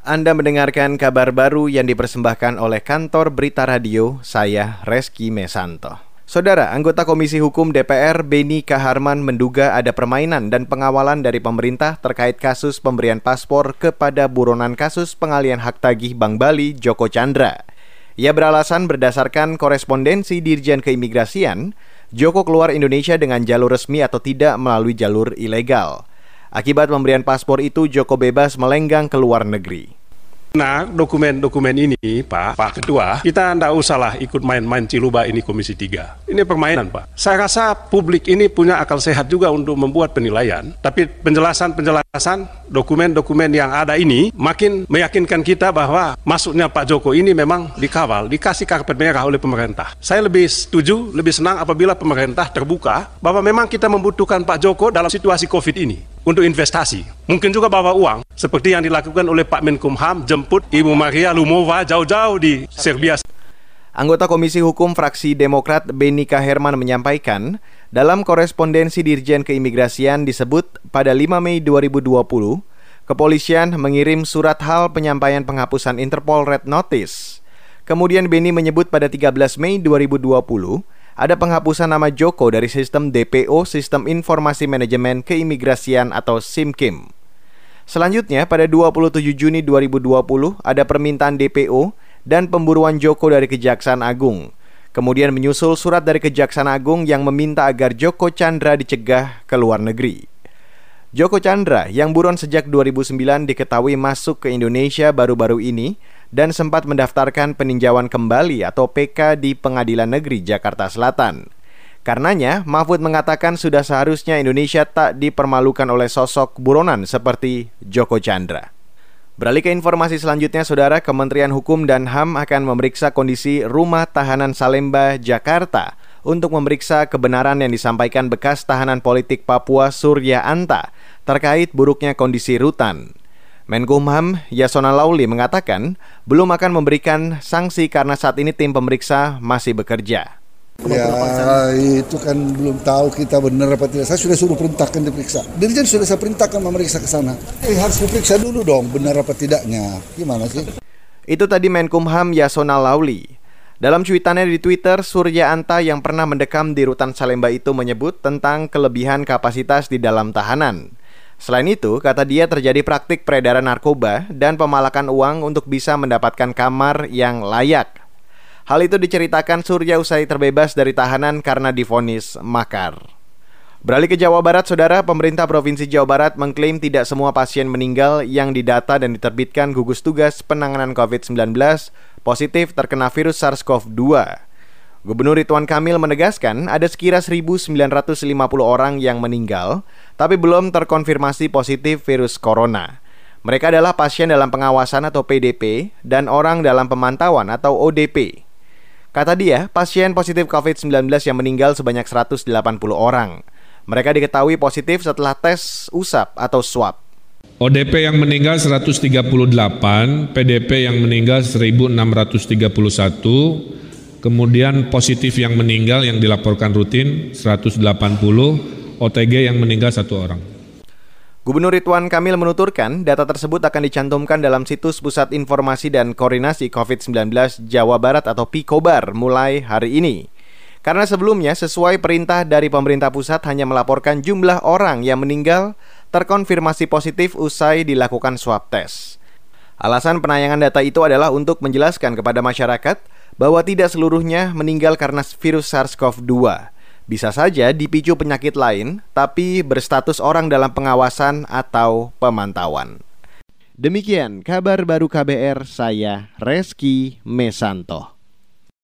Anda mendengarkan kabar baru yang dipersembahkan oleh kantor Berita Radio, saya Reski Mesanto. Saudara, anggota Komisi Hukum DPR Beni Kaharman menduga ada permainan dan pengawalan dari pemerintah terkait kasus pemberian paspor kepada buronan kasus pengalian hak tagih Bank Bali Joko Chandra. Ia beralasan berdasarkan korespondensi Dirjen Keimigrasian, Joko keluar Indonesia dengan jalur resmi atau tidak melalui jalur ilegal. Akibat pemberian paspor itu, Joko bebas melenggang ke luar negeri. Nah, dokumen-dokumen ini, Pak, Pak Ketua, kita tidak usahlah ikut main-main ciluba ini Komisi 3. Ini permainan, Pak. Saya rasa publik ini punya akal sehat juga untuk membuat penilaian, tapi penjelasan-penjelasan dokumen-dokumen yang ada ini makin meyakinkan kita bahwa masuknya Pak Joko ini memang dikawal, dikasih karpet merah oleh pemerintah. Saya lebih setuju, lebih senang apabila pemerintah terbuka bahwa memang kita membutuhkan Pak Joko dalam situasi COVID ini untuk investasi. Mungkin juga bawa uang, seperti yang dilakukan oleh Pak Menkumham, jemput Ibu Maria Lumova jauh-jauh di Serbia. Anggota Komisi Hukum Fraksi Demokrat Benika Herman menyampaikan, dalam korespondensi Dirjen Keimigrasian disebut pada 5 Mei 2020, kepolisian mengirim surat hal penyampaian penghapusan Interpol Red Notice. Kemudian Beni menyebut pada 13 Mei 2020, ada penghapusan nama Joko dari sistem DPO Sistem Informasi Manajemen Keimigrasian atau SIMKIM. Selanjutnya, pada 27 Juni 2020 ada permintaan DPO dan pemburuan Joko dari Kejaksaan Agung. Kemudian menyusul surat dari Kejaksaan Agung yang meminta agar Joko Chandra dicegah ke luar negeri. Joko Chandra yang buron sejak 2009 diketahui masuk ke Indonesia baru-baru ini dan sempat mendaftarkan peninjauan kembali atau PK di Pengadilan Negeri Jakarta Selatan. Karenanya, Mahfud mengatakan sudah seharusnya Indonesia tak dipermalukan oleh sosok buronan seperti Joko Chandra. Beralih ke informasi selanjutnya, Saudara, Kementerian Hukum dan HAM akan memeriksa kondisi rumah tahanan Salemba, Jakarta untuk memeriksa kebenaran yang disampaikan bekas tahanan politik Papua Surya Anta terkait buruknya kondisi rutan. Menkumham Yasona Lauli mengatakan belum akan memberikan sanksi karena saat ini tim pemeriksa masih bekerja. Ya itu kan belum tahu kita benar apa tidak. Saya sudah suruh perintahkan diperiksa. Dirjen sudah saya perintahkan memeriksa ke sana. Eh, harus diperiksa dulu dong benar apa tidaknya. Gimana sih? Itu tadi Menkumham Yasona Lauli. Dalam cuitannya di Twitter, Surya Anta yang pernah mendekam di rutan Salemba itu menyebut tentang kelebihan kapasitas di dalam tahanan. Selain itu, kata dia terjadi praktik peredaran narkoba dan pemalakan uang untuk bisa mendapatkan kamar yang layak. Hal itu diceritakan Surya usai terbebas dari tahanan karena difonis makar. Beralih ke Jawa Barat, Saudara, pemerintah Provinsi Jawa Barat mengklaim tidak semua pasien meninggal yang didata dan diterbitkan gugus tugas penanganan COVID-19 positif terkena virus SARS-CoV-2. Gubernur Ridwan Kamil menegaskan ada sekira 1.950 orang yang meninggal, tapi belum terkonfirmasi positif virus corona. Mereka adalah pasien dalam pengawasan atau PDP dan orang dalam pemantauan atau ODP. Kata dia, pasien positif COVID-19 yang meninggal sebanyak 180 orang. Mereka diketahui positif setelah tes usap atau swab. ODP yang meninggal 138, PDP yang meninggal 1631, Kemudian positif yang meninggal yang dilaporkan rutin 180, OTG yang meninggal satu orang. Gubernur Ridwan Kamil menuturkan data tersebut akan dicantumkan dalam situs Pusat Informasi dan Koordinasi COVID-19 Jawa Barat atau PIKOBAR mulai hari ini. Karena sebelumnya sesuai perintah dari pemerintah pusat hanya melaporkan jumlah orang yang meninggal terkonfirmasi positif usai dilakukan swab test. Alasan penayangan data itu adalah untuk menjelaskan kepada masyarakat bahwa tidak seluruhnya meninggal karena virus SARS-CoV-2. Bisa saja dipicu penyakit lain, tapi berstatus orang dalam pengawasan atau pemantauan. Demikian kabar baru KBR, saya Reski Mesanto.